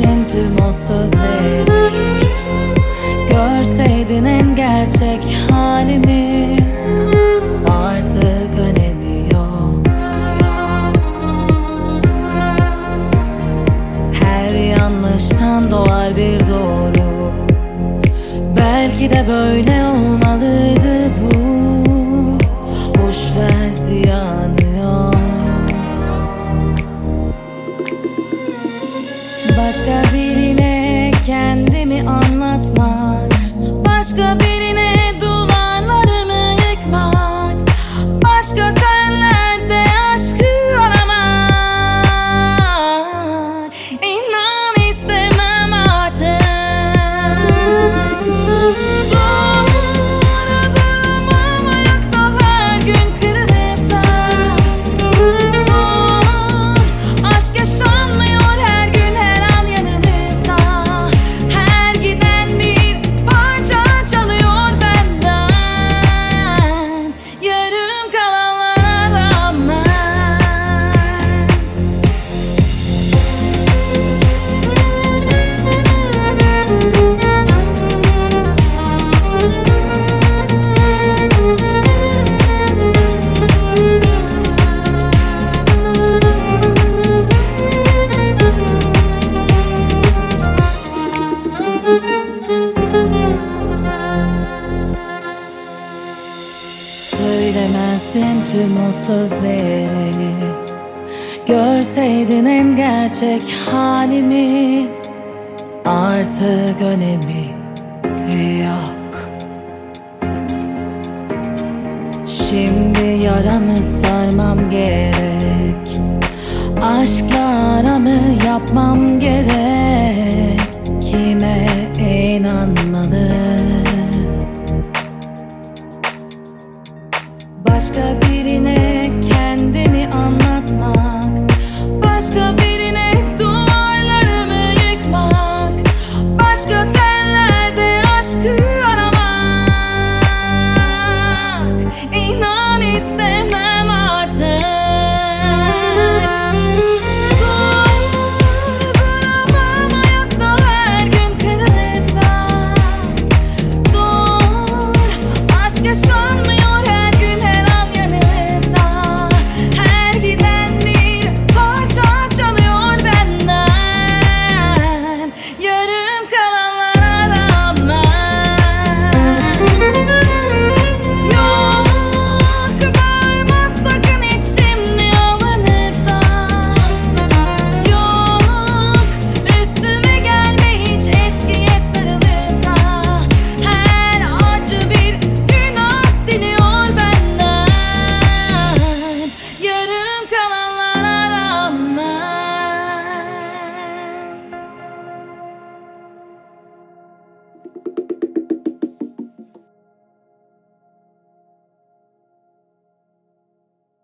Söylemezdin tüm o sözleri. Görseydin en gerçek halimi. Artık önemi yok. Her yanlıştan doğar bir doğru. Belki de böyle olmalıydı bu. Boş ver ziyanı Başka birine kendimi anlatmak Başka birine Söylemezdin tüm o sözleri. Görseydin en gerçek halimi Artık önemi yok. Şimdi yaramı sarmam gerek. Aşkla aramı yapmam gerek Başka birine kendimi anlatmak Başka birine duvarlarımı yıkmak Başka tellerde aşkı aramak. İnan istemem.